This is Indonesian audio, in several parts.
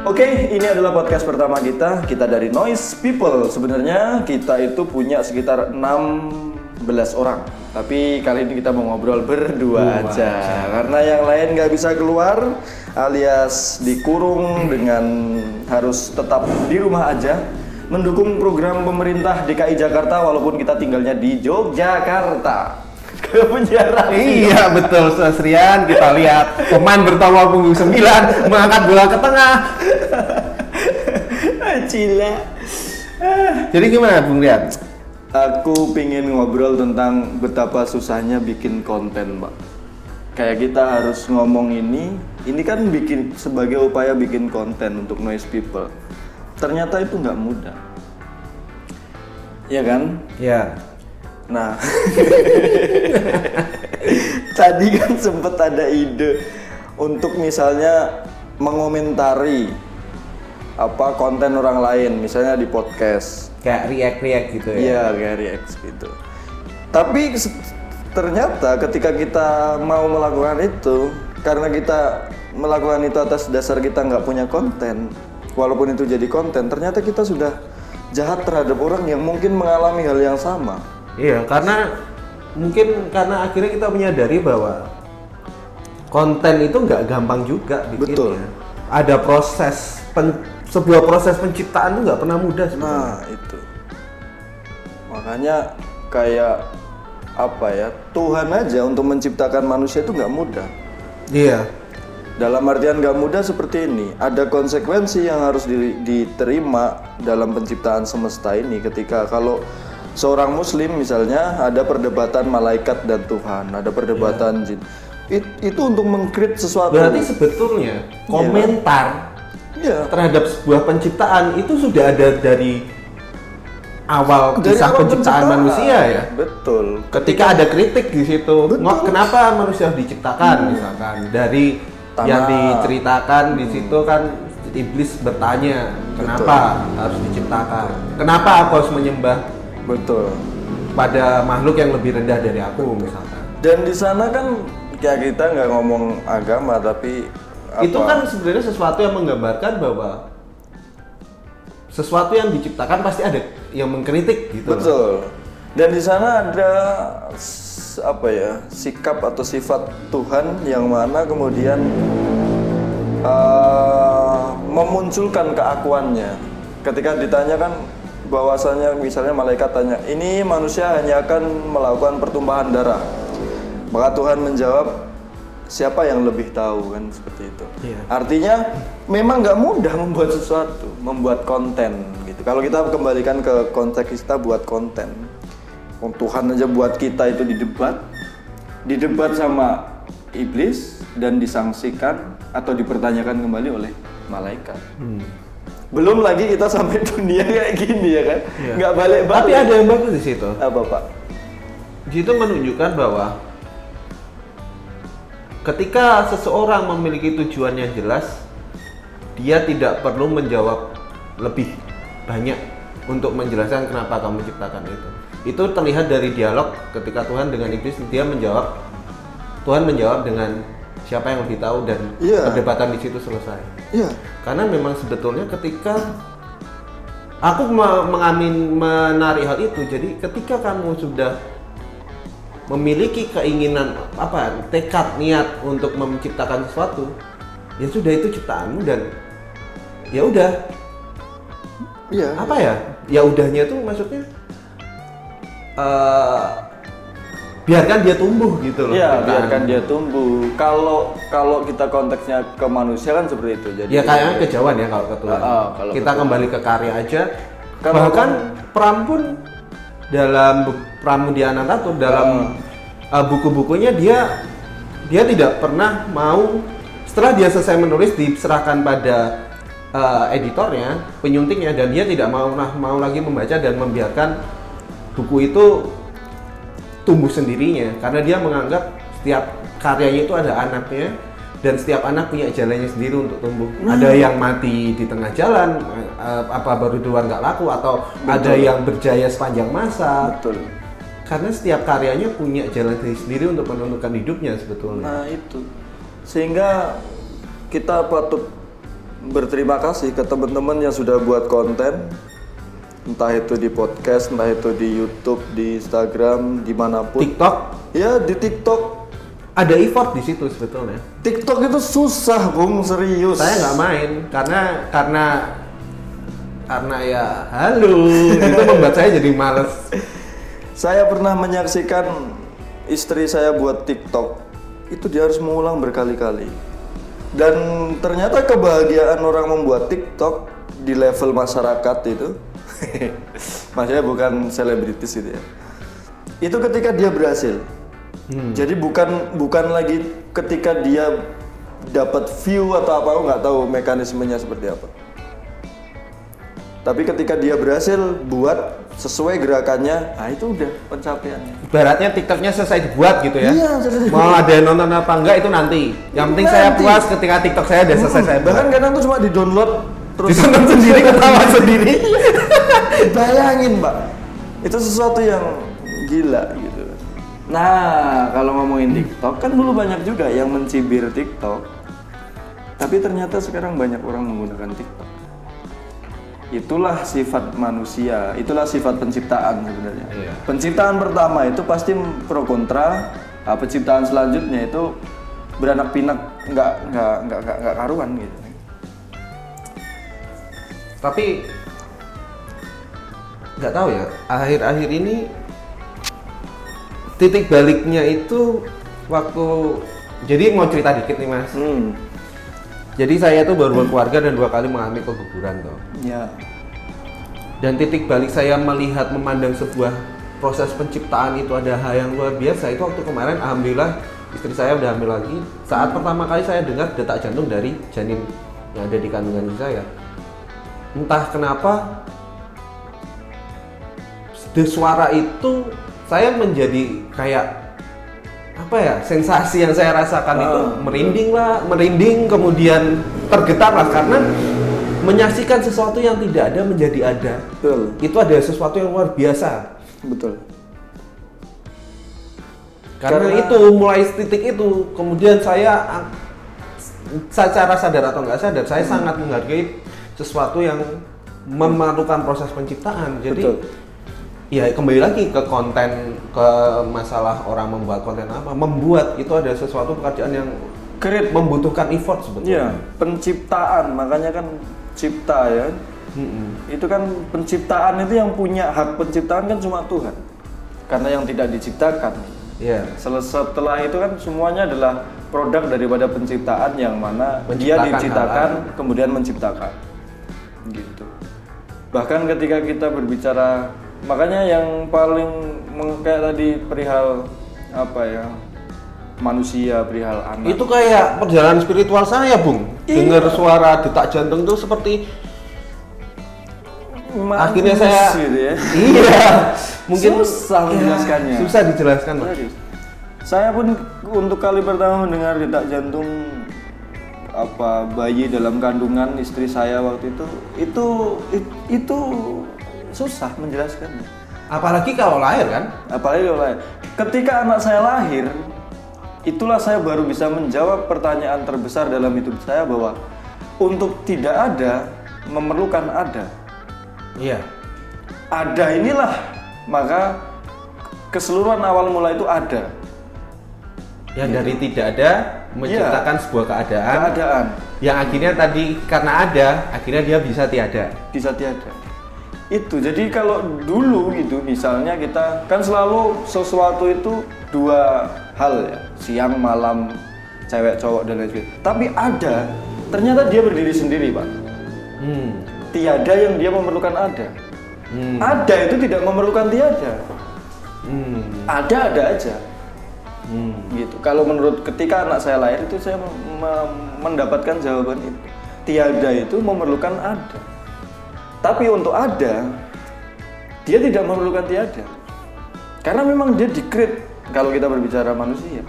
Oke, ini adalah podcast pertama kita. Kita dari Noise People. Sebenarnya kita itu punya sekitar 16 orang. Tapi kali ini kita mau ngobrol berdua aja. Karena yang lain nggak bisa keluar alias dikurung dengan harus tetap di rumah aja. Mendukung program pemerintah DKI Jakarta walaupun kita tinggalnya di Yogyakarta. Ke penjara. Iya betul Sasrian kita lihat pemain bertawar punggung 9 mengangkat bola ke tengah. Cila. Jadi gimana Bung Rian? Aku pingin ngobrol tentang betapa susahnya bikin konten, Mbak. Kayak kita harus ngomong ini, ini kan bikin sebagai upaya bikin konten untuk noise people. Ternyata itu nggak mudah. Iya kan? Ya. Nah, tadi kan sempet ada ide untuk misalnya mengomentari apa konten orang lain, misalnya di podcast. Kayak react-react gitu ya. Iya, kayak react gitu. Tapi ternyata ketika kita mau melakukan itu, karena kita melakukan itu atas dasar kita nggak punya konten, walaupun itu jadi konten, ternyata kita sudah jahat terhadap orang yang mungkin mengalami hal yang sama. Iya, karena mungkin karena akhirnya kita menyadari bahwa konten itu nggak gampang juga bikinnya. Betul. Ada proses pen- sebuah proses penciptaan itu nggak pernah mudah sebenarnya. Nah, itu. Makanya kayak apa ya? Tuhan aja untuk menciptakan manusia itu nggak mudah. Iya. Dalam artian nggak mudah seperti ini, ada konsekuensi yang harus di- diterima dalam penciptaan semesta ini. Ketika kalau seorang Muslim misalnya ada perdebatan malaikat dan Tuhan, ada perdebatan jin, It- itu untuk mengkrit sesuatu. Berarti sebetulnya komentar Iya. terhadap sebuah penciptaan itu sudah ada dari awal Dari kisah awal penciptaan manusia ya. Betul. Ketika ada kritik di situ, Betul. "Ngok, kenapa manusia harus diciptakan misalkan dari Tanah. yang diceritakan di situ kan iblis bertanya, kenapa harus diciptakan? Kenapa aku harus menyembah Betul. pada makhluk yang lebih rendah dari aku misalkan? Dan di sana kan kayak kita nggak ngomong agama tapi apa? Itu kan sebenarnya sesuatu yang menggambarkan bahwa sesuatu yang diciptakan pasti ada yang mengkritik gitu. loh. betul. Dan di sana ada apa ya sikap atau sifat Tuhan yang mana kemudian eh, memunculkan keakuannya. Ketika ditanyakan bahwasanya misalnya malaikat tanya, ini manusia hanya akan melakukan pertumpahan darah. Maka Tuhan menjawab, siapa yang lebih tahu kan seperti itu. Iya. Artinya memang nggak mudah membuat sesuatu, membuat konten gitu. Kalau kita kembalikan ke konteks kita buat konten, Oh, Tuhan aja buat kita itu didebat, didebat sama iblis dan disangsikan atau dipertanyakan kembali oleh malaikat. Hmm. Belum lagi kita sampai dunia kayak gini ya kan, Iya. nggak balik balik. Tapi ada yang bagus di situ. apa pak? Di situ menunjukkan bahwa ketika seseorang memiliki tujuan yang jelas, dia tidak perlu menjawab lebih banyak untuk menjelaskan kenapa kamu menciptakan itu. Itu terlihat dari dialog ketika Tuhan dengan iblis dia menjawab Tuhan menjawab dengan siapa yang lebih tahu dan Iya. perdebatan di situ selesai. Iya. Karena memang sebetulnya ketika aku me- mengamin menarik hal itu, jadi ketika kamu sudah memiliki keinginan apa tekad niat untuk menciptakan sesuatu, ya sudah itu ciptaanmu dan ya udah Iya. apa ya ya udahnya tuh maksudnya eh biarkan dia tumbuh gitu loh Iya, ciptaan. biarkan dia tumbuh. Kalau kalau kita konteksnya ke manusia kan seperti itu. Jadi ya kayaknya kejauhan ya kalau ke Tuhan. Ah, kalau kita ke kembali ke karya aja Kalau bahkan Pram pun dalam bu- Pramudianantatur dalam uh, buku-bukunya dia dia tidak pernah mau setelah dia selesai menulis diserahkan pada uh, editornya penyuntingnya dan dia tidak mau nah, mau lagi membaca dan membiarkan buku itu tumbuh sendirinya. Karena dia menganggap setiap karyanya itu ada anaknya dan setiap anak punya jalannya sendiri untuk tumbuh. Ada yang mati di tengah jalan, eh, apa baru duluan nggak laku atau ada yang berjaya sepanjang masa. betul. Karena setiap karyanya punya jalan sendiri untuk menentukan hidupnya sebetulnya. Nah itu sehingga kita patut berterima kasih ke teman-teman yang sudah buat konten entah itu di podcast, entah itu di YouTube, di Instagram, di mana pun. TikTok Ya di TikTok. Ada effort di situ sebetulnya. TikTok itu susah, bung serius. Saya nggak main karena karena karena ya halo itu membuat saya jadi males. Saya pernah menyaksikan istri saya buat TikTok. Itu dia harus mengulang berkali-kali. Dan ternyata kebahagiaan orang membuat TikTok di level masyarakat itu, maksudnya bukan selebritis gitu ya. Itu ketika dia berhasil. Jadi bukan bukan lagi ketika dia dapat view atau apa, aku nggak tahu mekanismenya seperti apa. Tapi ketika dia berhasil buat sesuai gerakannya, nah itu udah pencapaiannya. Ibaratnya TikToknya selesai dibuat gitu ya. Iya, selesai Mau ada yang nonton apa enggak itu nanti. Yang penting saya puas ketika TikTok saya udah selesai saya buat. Bahkan kadang tuh cuma di download terus Ditonton sendiri ketawa sendiri. Bayangin, Pak. Itu sesuatu yang gila gitu. Nah, kalau ngomongin TikTok kan dulu banyak juga yang mencibir TikTok. Tapi ternyata sekarang banyak orang menggunakan TikTok. Itulah sifat manusia, itulah sifat penciptaan sebenarnya. Iya. Penciptaan pertama itu pasti pro kontra, nah, penciptaan selanjutnya itu beranak pinak nggak nggak nggak nggak nggak karuan gitu. Tapi nggak tahu ya, akhir-akhir ini titik baliknya itu waktu jadi mau cerita dikit nih mas. Hmm, Jadi saya tuh baru berkeluarga dan dua kali mengalami keguguran tuh. ya. Dan titik balik saya melihat memandang sebuah proses penciptaan itu ada hal yang luar biasa itu waktu kemarin alhamdulillah istri saya udah hamil lagi. Saat pertama kali saya dengar detak jantung dari janin yang ada di kandungan saya. Entah kenapa suara itu saya menjadi kayak apa ya sensasi yang saya rasakan itu Ah. merinding lah merinding kemudian tergetar lah karena menyaksikan sesuatu yang tidak ada menjadi ada Betul, itu ada sesuatu yang luar biasa betul. karena, Karena- itu mulai titik itu kemudian saya ah, secara sadar atau nggak sadar saya sangat menghargai sesuatu yang memerlukan proses penciptaan jadi Betul. Ya kembali lagi ke konten ke masalah orang membuat konten apa membuat itu ada sesuatu pekerjaan yang Kredit membutuhkan effort sebetulnya penciptaan makanya kan cipta ya. Mm-mm. Itu kan penciptaan itu yang punya hak penciptaan kan cuma Tuhan. Karena yang tidak diciptakan. Iya. Sel- Setelah itu kan semuanya adalah produk daripada penciptaan yang mana dia diciptakan hal-hal. kemudian menciptakan. Gitu. Bahkan ketika kita berbicara makanya yang paling kayak tadi perihal apa ya? manusia perihal anak. Itu kayak perjalanan spiritual saya, Bung. Iya. Dengar suara detak jantung itu seperti Manis akhirnya saya gitu ya. Iya. Mungkin Susah Ya, menjelaskannya. susah dijelaskan. Serius. Saya pun untuk kali pertama mendengar detak jantung apa bayi dalam kandungan istri saya waktu itu itu it- itu susah menjelaskannya. Apalagi kalau lahir kan? Apalagi kalau lahir. Ketika anak saya lahir, itulah saya baru bisa menjawab pertanyaan terbesar dalam hidup saya bahwa untuk tidak ada memerlukan ada. Iya. Ada inilah maka keseluruhan awal mula itu ada. Yang dari tidak ada menciptakan sebuah keadaan keadaan yang akhirnya tadi karena ada, akhirnya dia bisa tiada. bisa tiada itu jadi kalau dulu gitu misalnya kita kan selalu sesuatu itu dua hal ya siang malam cewek cowok dan lain sebagainya tapi ada ternyata dia berdiri sendiri pak Hmm. tiada yang dia memerlukan ada Hmm. ada itu tidak memerlukan tiada Hmm. ada ada aja Hmm. gitu. Kalau menurut ketika anak saya lahir itu saya mendapatkan jawaban itu. Tiada itu memerlukan ada. Tapi untuk ada dia tidak memerlukan tiada. Karena memang dia di-create kalau kita berbicara manusia.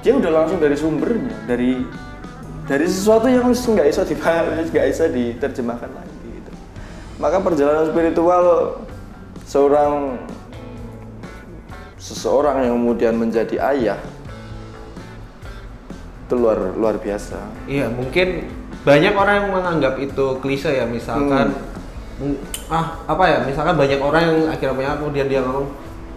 Dia udah langsung dari sumbernya, dari dari sesuatu yang nggak bisa dipahami, nggak bisa diterjemahkan lagi gitu. Maka perjalanan spiritual seorang seseorang yang kemudian menjadi ayah itu luar luar biasa. Iya, mungkin banyak orang yang menganggap itu klise ya misalkan mm, ah apa ya misalkan banyak orang yang akhirnya punya kemudian dia ngomong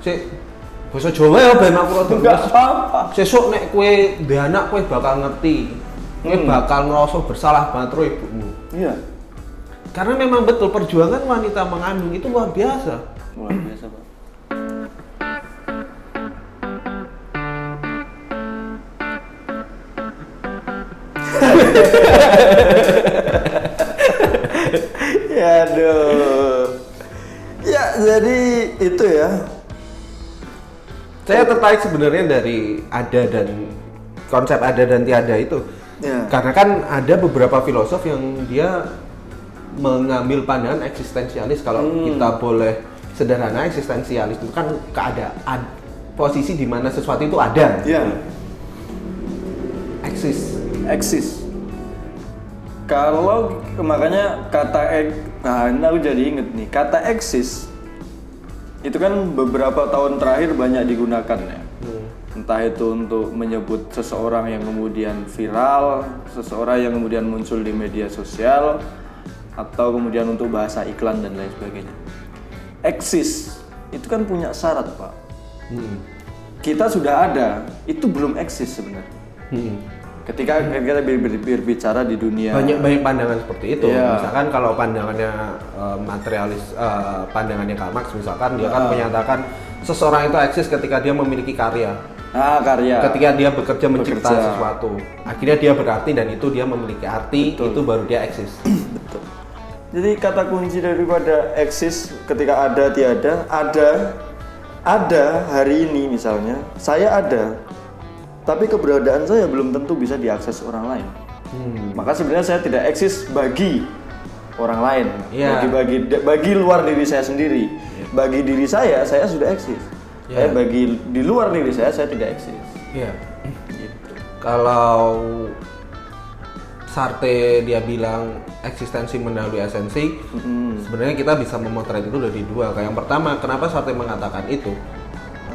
sih bahasa Jawa ya ben aku rada Enggak ngerti." apa-apa. sesuk nek kue duwe anak kue bakal ngerti kue Hmm. bakal ngerasa bersalah banget karo ibumu Iya. karena memang betul perjuangan wanita mengandung itu luar biasa Luar biasa, Pak. aduh. Ya, jadi itu ya. saya tertarik sebenarnya dari ada dan konsep ada dan tiada itu Ya. karena kan ada beberapa filosof yang dia mengambil pandangan eksistensialis kalau Hmm. kita boleh sederhana eksistensialis itu kan keadaan posisi di mana sesuatu itu ada Ya, eksis eksis. Kalau makanya kata ek, nah ini aku jadi inget nih, kata eksis itu kan beberapa tahun terakhir banyak digunakan ya. Entah itu untuk menyebut seseorang yang kemudian viral, seseorang yang kemudian muncul di media sosial, atau kemudian untuk bahasa iklan dan lain sebagainya. Eksis itu kan punya syarat pak. Hmm. Kita sudah ada, itu belum eksis sebenarnya. Hmm. Ketika kita ber- ber- berbicara di dunia banyak banyak pandangan seperti itu Iya. misalkan kalau pandangannya eh, materialis eh, pandangannya Karl Marx misalkan dia kan Ah. menyatakan seseorang itu eksis ketika dia memiliki karya ah karya ketika dia bekerja mencipta Bekerja. sesuatu akhirnya dia berarti dan itu dia memiliki arti Betul. itu baru dia eksis betul jadi kata kunci daripada eksis ketika ada tiada ada ada hari ini misalnya saya ada tapi keberadaan saya belum tentu bisa diakses orang lain Hmm. maka sebenarnya saya tidak eksis bagi orang lain Iya. bagi bagi bagi luar diri saya sendiri bagi diri saya saya sudah eksis Iya. Saya bagi di luar diri saya saya tidak eksis Iya. gitu kalau Sartre dia bilang eksistensi mendahului esensi Mm-mm. sebenarnya kita bisa memotret itu dari dua kayak yang pertama kenapa Sartre mengatakan itu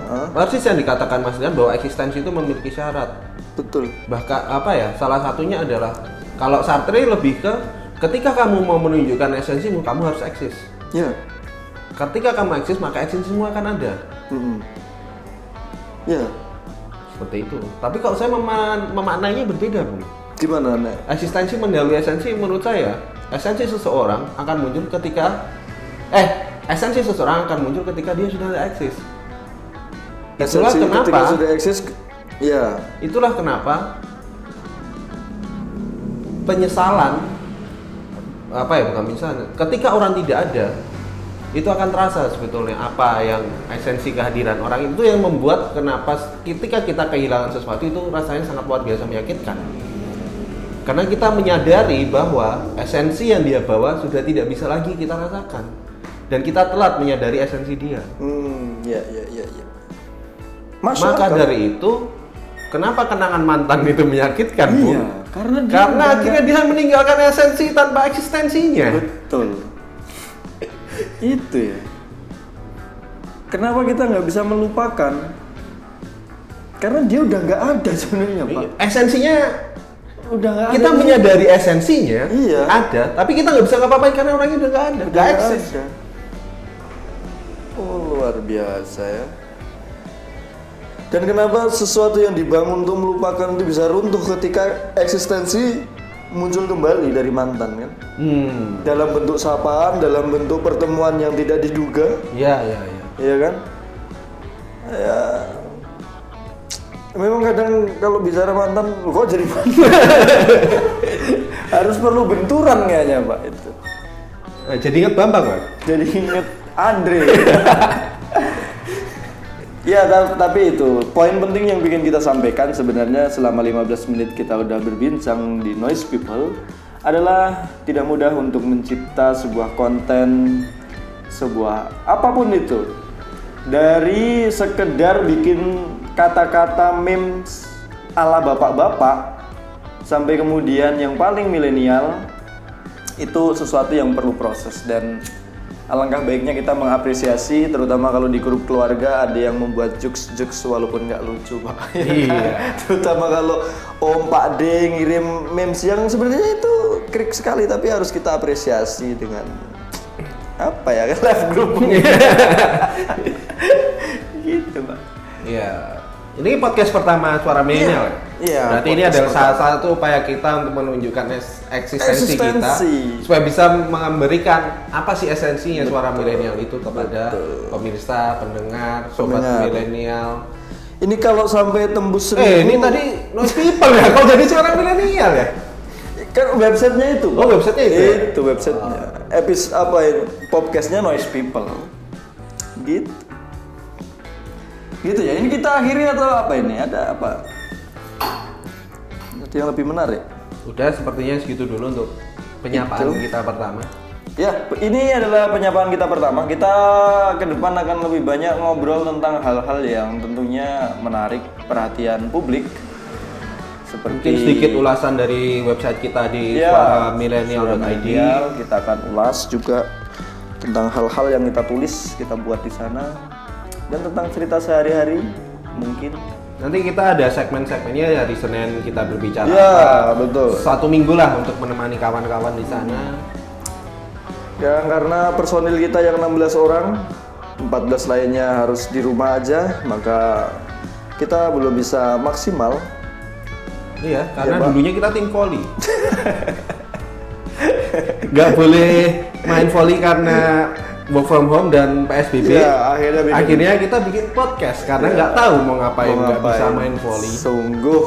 Heeh, Persis yang dikatakan Mas Dian bahwa eksistensi itu memiliki syarat. betul Bahkan apa ya? Salah satunya adalah kalau Sartre lebih ke ketika kamu mau menunjukkan esensimu, kamu harus eksis. ya Ketika kamu eksis, maka esensimu akan ada. Mm-mm. ya Seperti itu. Tapi kalau saya mema- memaknainya berbeda, Bu. gimana nek Eksistensi mendahului esensi menurut saya, esensi seseorang akan muncul ketika eh esensi seseorang akan muncul ketika dia sudah ada eksis. Itulah Esensi ketika kenapa sudah eksis ya Itulah kenapa penyesalan apa ya bukan penyesalan. Ketika orang tidak ada, itu akan terasa sebetulnya apa yang esensi kehadiran orang itu yang membuat kenapa ketika kita kehilangan sesuatu itu rasanya sangat luar biasa menyakitkan. Karena kita menyadari bahwa esensi yang dia bawa sudah tidak bisa lagi kita rasakan. Dan kita telat menyadari esensi dia. hmm ya ya ya ya Masuk Maka akal. dari itu, kenapa kenangan mantan itu menyakitkan, Bu? iya karena dia Karena udah akhirnya dia meninggalkan esensi tanpa eksistensinya. betul itu ya kenapa kita nggak bisa melupakan karena dia udah nggak ada sebenarnya pak Esensinya udah nggak kita ada menyadari esensinya Iya. ada, tapi kita nggak bisa ngapa-ngapain karena orangnya udah nggak ada, nggak nggak eksis. ada. oh luar biasa ya dan kenapa sesuatu yang dibangun untuk melupakan itu bisa runtuh ketika eksistensi muncul kembali dari mantan kan? Hmm, dalam bentuk sapaan dalam bentuk pertemuan yang tidak diduga. Ya, ya, ya. Iya kan? Ya. Memang kadang kalau bicara mantan kok jadi mantan? Harus perlu benturan kayaknya pak itu. Eh, jadi ingat Bambang, Pak? jadi inget Andre ya ta- tapi itu poin penting yang bikin kita sampaikan sebenarnya selama 15 menit kita udah berbincang di Noise People adalah tidak mudah untuk mencipta sebuah konten sebuah apa pun itu. Dari sekedar bikin kata-kata memes ala bapak-bapak sampai kemudian yang paling milenial itu sesuatu yang perlu proses dan alangkah baiknya kita mengapresiasi terutama kalau di grup keluarga ada yang membuat jokes-jokes walaupun nggak lucu pak Iya. terutama kalau om pak D ngirim memes yang sebenarnya itu krik sekali tapi harus kita apresiasi dengan apa ya live group gitu pak Iya. Ini podcast pertama suara milenial. ya? Iya, Berarti ini adalah salah satu upaya kita untuk menunjukkan eksistensi, Eksistensi. kita supaya bisa memberikan apa sih esensinya suara milenial itu kepada pemirsa, pendengar, sobat milenial. ini kalau sampai tembus seribu Eh, ini tadi noise people ya. Kau jadi suara milenial ya? kan websitenya itu. Oh, websitenya itu ya? itu websitenya. Episode apa ini podcastnya noise people. Gitu gitu ya. Ini kita akhiri atau apa ini? Ada apa yang lebih menarik Udah sepertinya segitu dulu untuk penyapaan Itu. kita pertama. Ya, ini adalah penyapaan kita pertama. Kita ke depan akan lebih banyak ngobrol tentang hal-hal yang tentunya menarik perhatian publik. Seperti Mungkin sedikit ulasan dari website kita di Ya, suara milenial.id. Milenial, kita akan ulas juga tentang hal-hal yang kita tulis, kita buat di sana dan tentang cerita sehari-hari mungkin. Nanti kita ada segmen-segmennya hari Senin kita berbicara. Ya, betul. Satu minggu lah untuk menemani kawan-kawan di sana. Ya, karena personil kita yang 16 orang, 14 lainnya harus di rumah aja, maka kita belum bisa maksimal. Iya, karena Pak. dulunya kita tim volley. Gak boleh main volley karena work from home dan PSBB. Ya, akhirnya bikin- Akhirnya kita bikin podcast karena nggak tahu mau ngapain, nggak bisa main volley. Sungguh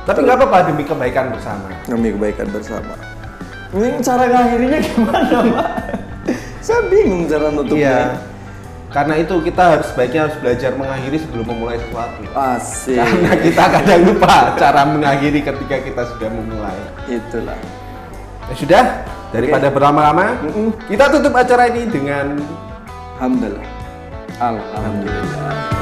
Tapi nggak apa-apa demi kebaikan bersama. demi kebaikan bersama. Ini cara ngakhirinya gimana, Pak? Saya bingung cara nutupnya. Iya. Karena itu kita harus sebaiknya harus belajar mengakhiri sebelum memulai sesuatu. Asik. Karena kita kadang lupa cara mengakhiri ketika kita sudah memulai. Itulah. Ya sudah, daripada berlama-lama, kita tutup acara ini dengan Alhamdulillah. Alhamdulillah.